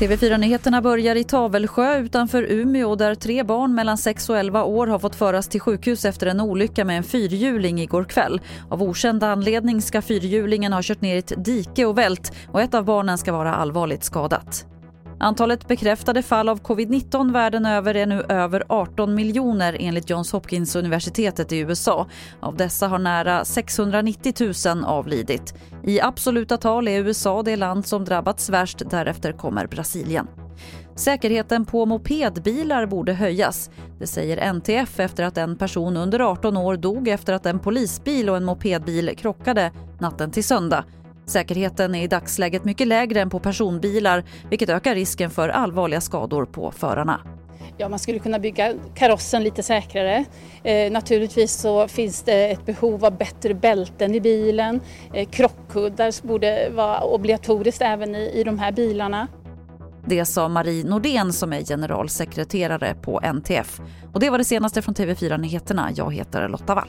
TV4-nyheterna börjar i Tavelsjö utanför Umeå där tre barn mellan 6 och 11 år har fått föras till sjukhus efter en olycka med en fyrhjuling igår kväll. Av okänd anledning ska fyrhjulingen ha kört ner i ett dike och vält och ett av barnen ska vara allvarligt skadat. Antalet bekräftade fall av covid-19 världen över är nu över 18 miljoner enligt Johns Hopkins universitetet i USA. Av dessa har nära 690 000 avlidit. I absoluta tal är USA det land som drabbats värst, därefter kommer Brasilien. Säkerheten på mopedbilar borde höjas. Det säger NTF efter att en person under 18 år dog efter att en polisbil och en mopedbil krockade natten till söndag. Säkerheten är i dagsläget mycket lägre än på personbilar vilket ökar risken för allvarliga skador på förarna. Ja, man skulle kunna bygga karossen lite säkrare. Eh, naturligtvis så finns det ett behov av bättre bälten i bilen. Eh, krockkuddar borde vara obligatoriskt även i, i de här bilarna. Det sa Marie Nordén som är generalsekreterare på NTF. Och det var det senaste från TV4 Nyheterna. Jag heter Lotta Wall.